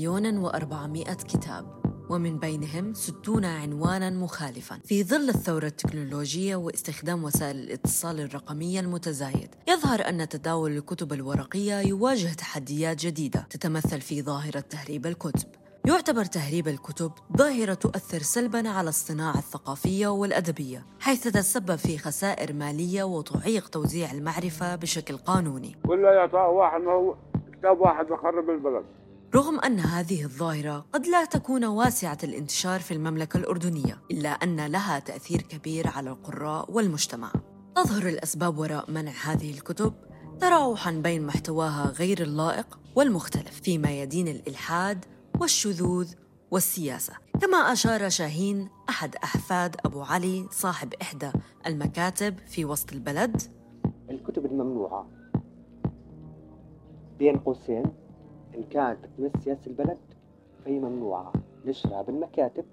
مليون وأربعمائة كتاب ومن بينهم ستون عنوانا مخالفا. في ظل الثورة التكنولوجية واستخدام وسائل الاتصال الرقمية المتزايد يظهر أن تداول الكتب الورقية يواجه تحديات جديدة تتمثل في ظاهرة تهريب الكتب. يعتبر تهريب الكتب ظاهرة تؤثر سلبا على الصناعة الثقافية والأدبية حيث تتسبب في خسائر مالية وتعيق توزيع المعرفة بشكل قانوني. ولا يعطاه واحد ما هو كتاب واحد بخرب البلد. رغم أن هذه الظاهرة قد لا تكون واسعة الانتشار في المملكة الأردنية إلا أن لها تأثير كبير على القراء والمجتمع. تظهر الأسباب وراء منع هذه الكتب تراوحا بين محتواها غير اللائق والمختلف فيما يدين الإلحاد والشذوذ والسياسة. كما أشار شاهين أحد أحفاد أبو علي صاحب إحدى المكاتب في وسط البلد الكتب الممنوعة بين قوسين إن كانت تمس سياسة البلد فهي ممنوعة. نشرها بالمكاتب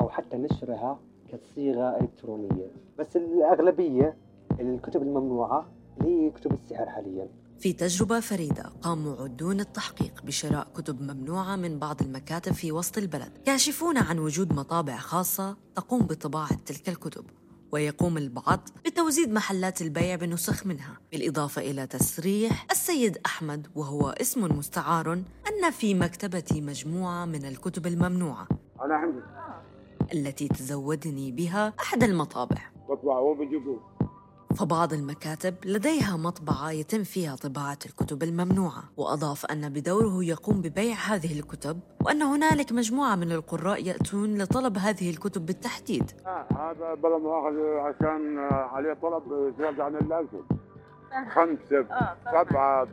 أو حتى نشرها كصيغة إلكترونية. بس الأغلبية الكتب الممنوعة هي كتب السحر حاليا. في تجربة فريدة قام معدون التحقيق بشراء كتب ممنوعة من بعض المكاتب في وسط البلد كاشفون عن وجود مطابع خاصة تقوم بطباعة تلك الكتب. ويقوم البعض بتوزيد محلات البيع بنسخ منها بالإضافة إلى تسريح السيد أحمد وهو اسم مستعار أن في مكتبتي مجموعة من الكتب الممنوعة أنا عندي التي تزودني بها أحد المطابع. فبعض المكاتب لديها مطبعة يتم فيها طباعة الكتب الممنوعة وأضاف أن بدوره يقوم ببيع هذه الكتب وأن هنالك مجموعة من القراء يأتون لطلب هذه الكتب بالتحديد. آه هذا بلا مؤاخذة عشان آه، عليه طلب زيادة عن اللازم. خمسة سبعة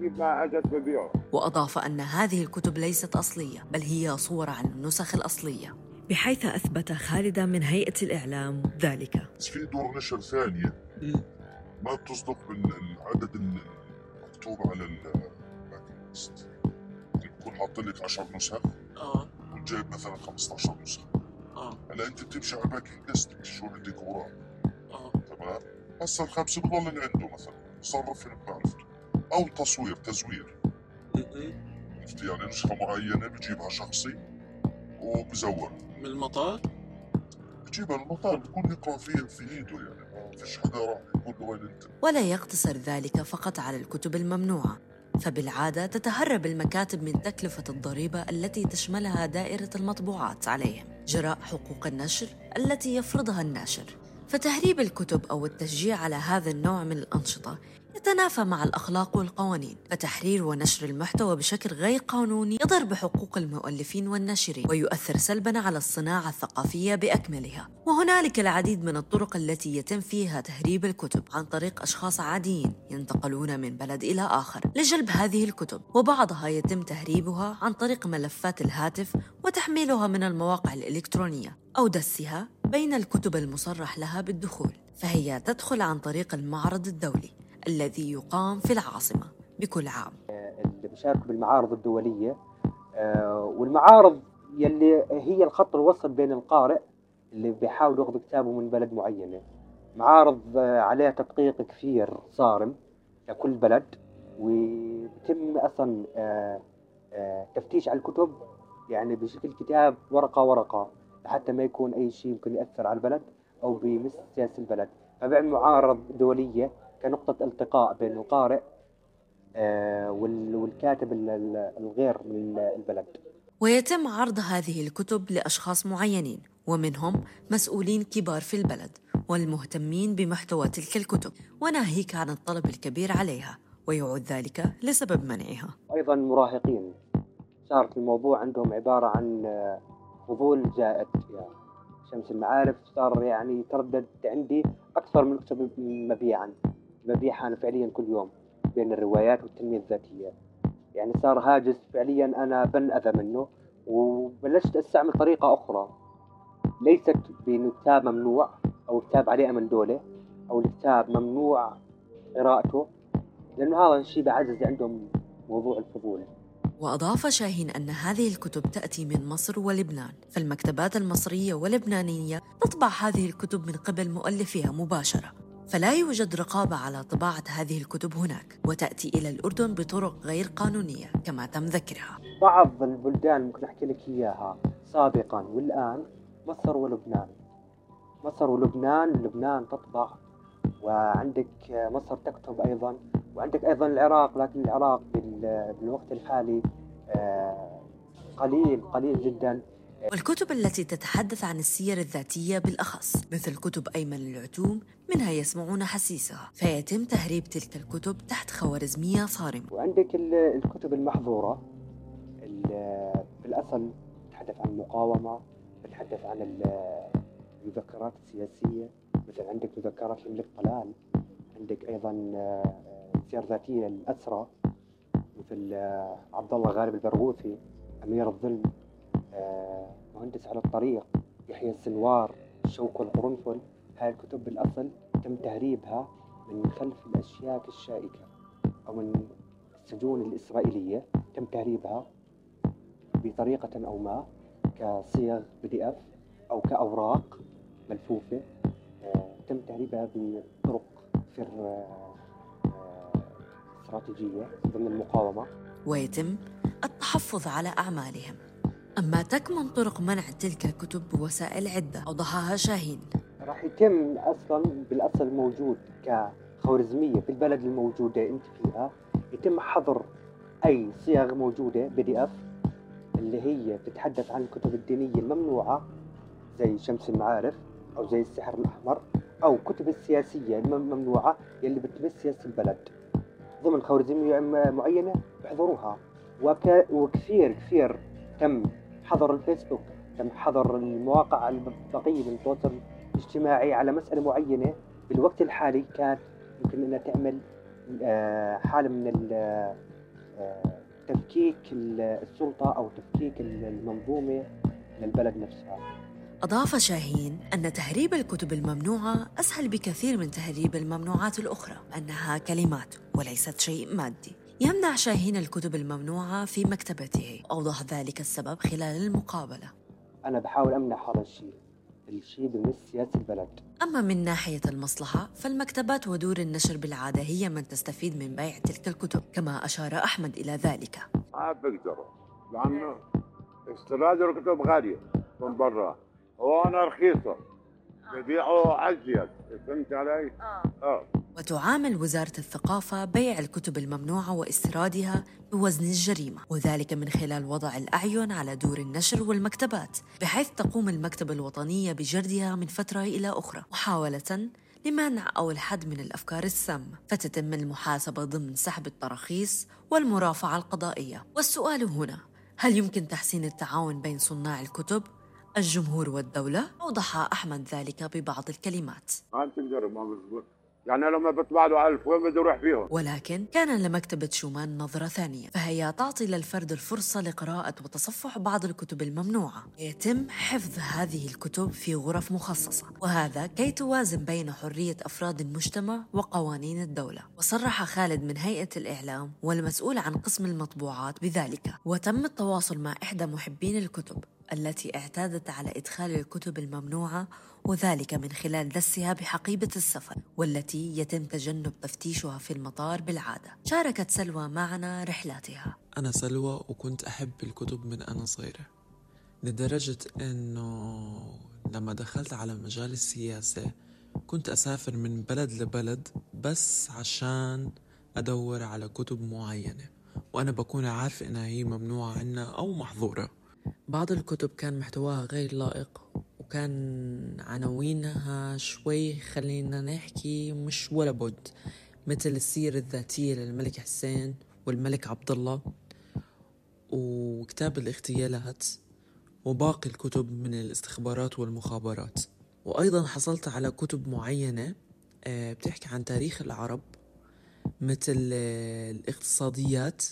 كيف ما اجت ببيعه وأضاف أن هذه الكتب ليست أصلية بل هي صور عن النسخ الأصلية. بحيث أثبت خالد من هيئة الإعلام ذلك. بس في دور نشر ثانية ما بتصدق بالعدد المكتوب على الباكينج ليست بكون حاط لك 10 نسخ آه. وجايب مثلا 15 نسخة آه. هلا أنت بتمشي على الباكينج ليست شو بدك وراه آه. تمام؟ هسا الخمسة بضل عنده مثلا. بصرف في معرفته أو تصوير تزوير. عرفت؟ يعني نسخة معينة بجيبها شخصي وبزور من المطار؟ بجيبها المطار بكون يقرأ فيه في إيده يعني. وين انت ولا يقتصر ذلك فقط على الكتب الممنوعة فبالعادة تتهرب المكاتب من تكلفة الضريبة التي تشملها دائرة المطبوعات عليهم جراء حقوق النشر التي يفرضها الناشر. فتهريب الكتب أو التشجيع على هذا النوع من الأنشطة يتنافى مع الأخلاق والقوانين فتحرير ونشر المحتوى بشكل غير قانوني يضر بحقوق المؤلفين والناشرين ويؤثر سلبا على الصناعة الثقافية بأكملها. وهنالك العديد من الطرق التي يتم فيها تهريب الكتب عن طريق أشخاص عاديين ينتقلون من بلد إلى آخر لجلب هذه الكتب وبعضها يتم تهريبها عن طريق ملفات الهاتف وتحميلها من المواقع الإلكترونية أو دسها بين الكتب المصرح لها بالدخول فهي تدخل عن طريق المعرض الدولي. الذي يقام في العاصمة بكل عام. اللي بيشاركوا بالمعارض الدولية آه، والمعارض يلي هي الخط الوسط بين القارئ اللي بيحاول ياخذ كتابه من بلد معينة. معارض آه، عليها تدقيق كثير صارم لكل بلد وبتم أصلا آه، تفتيش على الكتب يعني بشكل كتاب ورقة ورقة لحتى ما يكون أي شيء ممكن يأثر على البلد أو بيمس سياسة البلد. فبيعمل معارض دولية كنقطة التقاء بين القارئ آه، وال- والكاتب ال- ال- الغير من البلد. ويتم عرض هذه الكتب لأشخاص معينين ومنهم مسؤولين كبار في البلد والمهتمين بمحتوى تلك الكتب وناهيك عن الطلب الكبير عليها ويعود ذلك لسبب منعها. أيضا مراهقين. صارت الموضوع عندهم عبارة عن آه، فضول جائد يعني شمس المعارف صار يعني تردد عندي أكثر من كتب مبيعا. مبيعها أنا فعليا كل يوم بين الروايات والتنمية الذاتية. يعني صار هاجس فعليا أنا بنأذى منه وبلشت أستعمل طريقة أخرى. ليست بأنه كتاب ممنوع أو كتاب عليه أمن دولة أو الكتاب ممنوع قراءته لأنه هذا الشيء بعزز عندهم موضوع الفضول. وأضاف شاهين أن هذه الكتب تأتي من مصر ولبنان فالمكتبات المصرية واللبنانية تطبع هذه الكتب من قبل مؤلفيها مباشرة. فلا يوجد رقابة على طباعة هذه الكتب هناك وتأتي إلى الأردن بطرق غير قانونية كما تم ذكرها. بعض البلدان ممكن أحكي لك إياها. سابقا والآن مصر ولبنان. مصر ولبنان لبنان تطبع وعندك مصر تكتب أيضا وعندك أيضا العراق لكن العراق بالوقت الحالي آه، قليل قليل جدا. والكتب التي تتحدث عن السير الذاتية بالأخص مثل كتب أيمن العتوم منها يسمعون حسيسها فيتم تهريب تلك الكتب تحت خوارزمية صارمة. وعندك الكتب المحظورة بالأصل تتحدث عن المقاومة تتحدث عن المذكرات السياسية مثل عندك مذكرات الملك طلال عندك أيضا آه، سير ذاتية للأسرى مثل آه، عبد الله غالب البرغوثي أمير الظلم آه، مهندس على الطريق يحيى السنوار الشوك والقرنفل. هاي الكتب بالأصل تم تهريبها من خلف الأشياك الشائكة أو من السجون الإسرائيلية تم تهريبها بطريقة أو ما كصيغ بي دي اف أو كأوراق ملفوفة. آه، تم تهريبها بطرق سر آه، استراتيجية ضمن المقاومة. ويتم التحفظ على أعمالهم. أما تكمن طرق منع تلك الكتب بوسائل عدة أوضحها شاهين. راح يتم أصلا بالأصل موجود كخوارزمية في البلد الموجودة أنت فيها. يتم حظر أي صيغ موجودة بي دي إف اللي هي تتحدث عن الكتب الدينية الممنوعة زي شمس المعارف أو زي السحر الأحمر أو كتب السياسية الممنوعة يلي بتمس سياسة البلد. ضمن خوارزمية معينة بحضروها. وك... وكثير كثير تم حظر الفيسبوك تم حظر المواقع البقية من التواصل الاجتماعي على مسألة معينة بالوقت الحالي كانت يمكن أنها تعمل آه، حالة من آه، تفكيك السلطة أو تفكيك المنظومة للبلد نفسها. أضاف شاهين أن تهريب الكتب الممنوعة أسهل بكثير من تهريب الممنوعات الأخرى أنها كلمات وليست شيء مادي. يمنع شاهين الكتب الممنوعة في مكتبته. أوضح ذلك السبب خلال المقابلة. أنا بحاول أمنع هذا الشيء. الشيء بمس سياسة البلد أما من ناحية المصلحة فالمكتبات ودور النشر بالعادة هي من تستفيد من بيع تلك الكتب كما أشار أحمد إلى ذلك ما بيقدروا لأنه استيراد الكتب غالية من برا هون رخيصة بيبيعوا أزيد فهمت علي؟ آه. آه. وتعامل وزارة الثقافة بيع الكتب الممنوعة واستيرادها بوزن الجريمة. وذلك من خلال وضع الأعين على دور النشر والمكتبات بحيث تقوم المكتبة الوطنية بجردها من فترة إلى أخرى محاولة لمنع أو الحد من الأفكار السامة فتتم المحاسبة ضمن سحب التراخيص والمرافعة القضائية. والسؤال هنا هل يمكن تحسين التعاون بين صناع الكتب الجمهور والدولة؟ أوضح أحمد ذلك ببعض الكلمات. ما بزبط. يعني لما بيطبع له ألف وين بده يروح فيهم. ولكن كان لمكتبة شومان نظرة ثانية فهي تعطي للفرد الفرصة لقراءة وتصفح بعض الكتب الممنوعة. يتم حفظ هذه الكتب في غرف مخصصة وهذا كي توازن بين حرية أفراد المجتمع وقوانين الدولة. وصرح خالد من هيئة الإعلام والمسؤول عن قسم المطبوعات بذلك. وتم التواصل مع إحدى محبين الكتب. التي اعتادت على إدخال الكتب الممنوعة وذلك من خلال دسها بحقيبة السفر والتي يتم تجنب تفتيشها في المطار بالعادة. شاركت سلوى معنا رحلاتها. أنا سلوى وكنت أحب الكتب من أنا صغيرة لدرجة أنه لما دخلت على مجال السياسة كنت أسافر من بلد لبلد بس عشان أدور على كتب معينة وأنا بكون عارف إنها هي ممنوعة عنا أو محظورة. بعض الكتب كان محتواها غير لائق وكان عناوينها شوي خلينا نحكي مش ولا بد مثل السيرة الذاتية للملك حسين والملك عبد الله وكتاب الاغتيالات وباقي الكتب من الاستخبارات والمخابرات. وأيضا حصلت على كتب معينة آه، بتحكي عن تاريخ العرب مثل آه، الاقتصاديات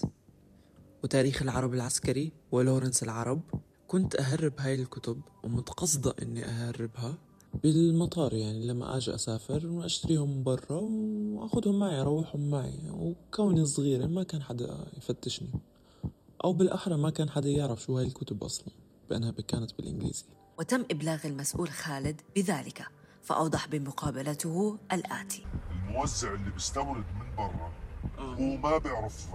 وتاريخ العرب العسكري ولورنس العرب. كنت أهرب هاي الكتب ومتقصدة إني أهربها بالمطار يعني لما أجي أسافر وأشتريهم برا وأخذهم معي أروحهم معي. وكوني صغيرة ما كان حدا يفتشني. أو بالأحرى ما كان حدا يعرف شو هاي الكتب أصلا بأنها كانت بالإنجليزي. وتم إبلاغ المسؤول خالد بذلك فأوضح بمقابلته الآتي. الموزع اللي بيستورد من برا آه. هو ما بيعرف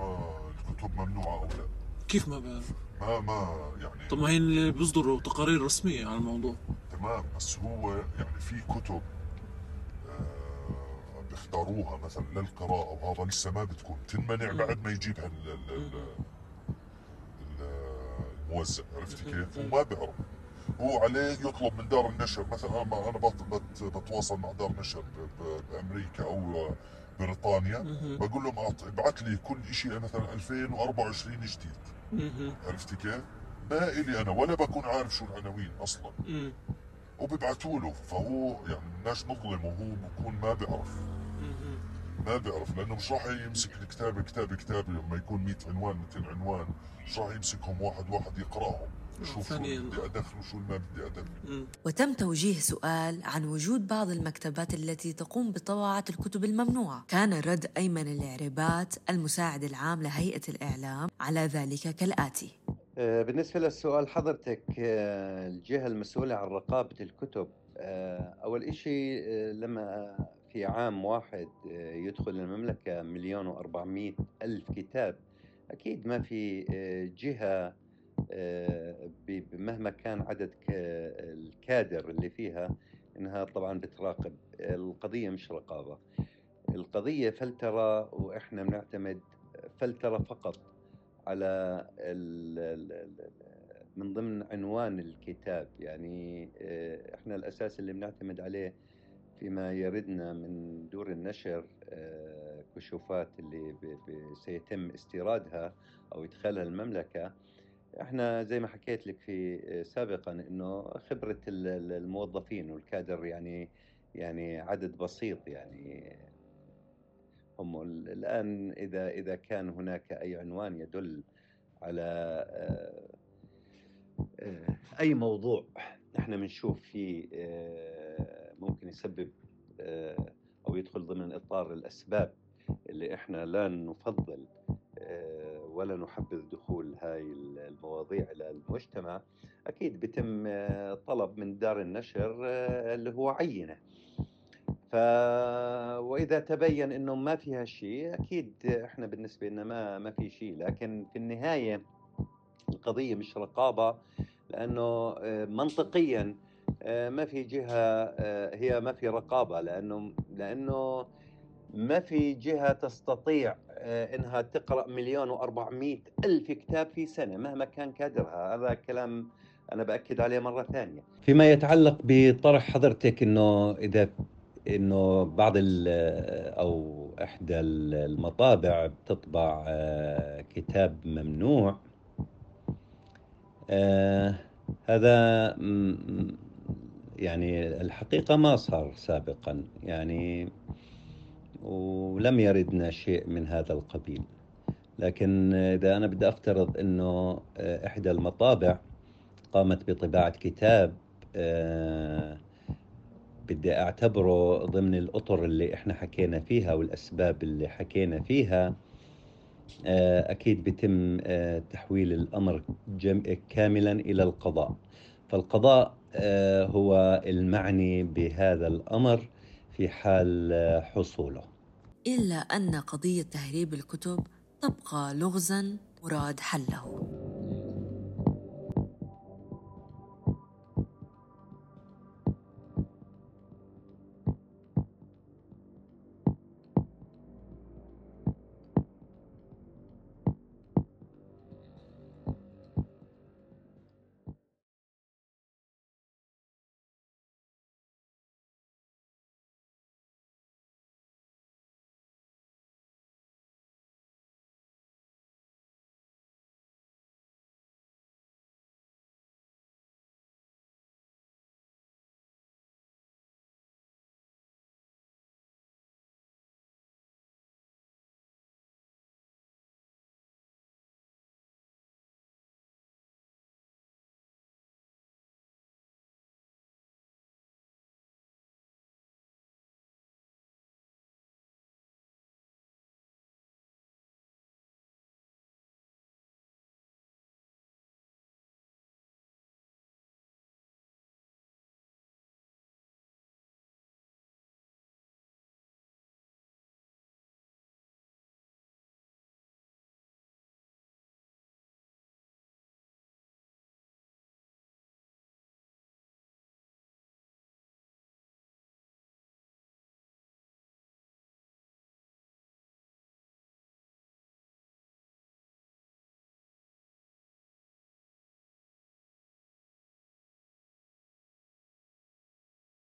الكتب ممنوعه أو لا. كيف ما بعرف ما ما يعني طب ما هي اللي بيصدروا تقارير رسمية عن الموضوع. تمام بس هو يعني في كتب آه، بيختاروها مثلا للقراءة وهذا لسه ما بتكون. تنمنع. بعد ما يجيبها ال- ال- ال- ال- الموزع. عرفت كيف؟ هو ما بيعرف. هو عليه يطلب من دار النشر. مثلا أنا أنا بت- بت- بتواصل مع دار نشر بأمريكا أو بريطانيا. بقول لهم ابعث لي كل شيء مثلا 2024 جديد مهم. عرفت كيف؟ ما إلي أنا ولا بكون عارف شو العناوين أصلا مم. وبيبعتوا له فهو يعني بدناش نظلمه هو بكون ما بيعرف. ما بيعرف لأنه مش راح يمسك الكتاب كتاب كتاب لما يكون 100 عنوان 200 عنوان مش راح يمسكهم واحد واحد يقرأهم يشوف شو بدي ادخله وشو اللي ما بدي ادخله مم. وتم توجيه سؤال عن وجود بعض المكتبات التي تقوم بطباعة الكتب الممنوعة. كان رد أيمن العربات المساعد العام لهيئة الإعلام على ذلك كالآتي. آه، بالنسبة للسؤال حضرتك آه، الجهة المسؤولة عن رقابة الكتب آه، أول إشي آه، لما في عام واحد يدخل المملكة مليون وأربعمائة ألف كتاب أكيد ما في جهة مهما كان عدد الكادر اللي فيها إنها طبعا بتراقب القضية مش رقابة. القضية فلترة وإحنا بنعتمد فلترة فقط على من ضمن عنوان الكتاب. يعني آه، إحنا الأساس اللي بنعتمد عليه فيما يردنا من دور النشر آه، كشوفات اللي سيتم استيرادها أو إدخالها المملكة. إحنا زي ما حكيت لك في آه، سابقا إنه خبرة ال- ال- الموظفين والكادر يعني يعني عدد بسيط يعني هم ال- الآن إذا إذا كان هناك أي عنوان يدل على آه، آه، أي موضوع إحنا بنشوف فيه ممكن يسبب أو يدخل ضمن إطار الأسباب اللي إحنا لا نفضل ولا نحبذ دخول هاي المواضيع إلى المجتمع أكيد بيتم آه، طلب من دار النشر آه، اللي هو عينة. ف وإذا تبين إنه ما فيها شيء أكيد إحنا بالنسبة لنا ما ما في شيء. لكن في النهاية القضية مش رقابة لأنه آه، منطقيا آه، ما في جهة آه، هي ما في رقابة لأنه لأنه ما في جهة تستطيع آه، إنها تقرأ مليون و400 ألف كتاب في سنة مهما كان كادرها. هذا كلام أنا بأكد عليه مرة ثانية. فيما يتعلق بطرح حضرتك إنه إذا إنه بعض أو إحدى المطابع بتطبع آه، كتاب ممنوع آه، هذا يعني الحقيقة ما صار سابقا. يعني ولم يردنا شيء من هذا القبيل. لكن إذا أنا بدي أفترض أنه آه، إحدى المطابع قامت بطباعة كتاب آه، بدي أعتبره ضمن الأطر اللي إحنا حكينا فيها والأسباب اللي حكينا فيها آه، أكيد بيتم آه، تحويل الأمر جم- كاملا إلى القضاء. فالقضاء هو المعني بهذا الأمر في حال حصوله. إلا أن قضية تهريب الكتب تبقى لغزا مراد حله.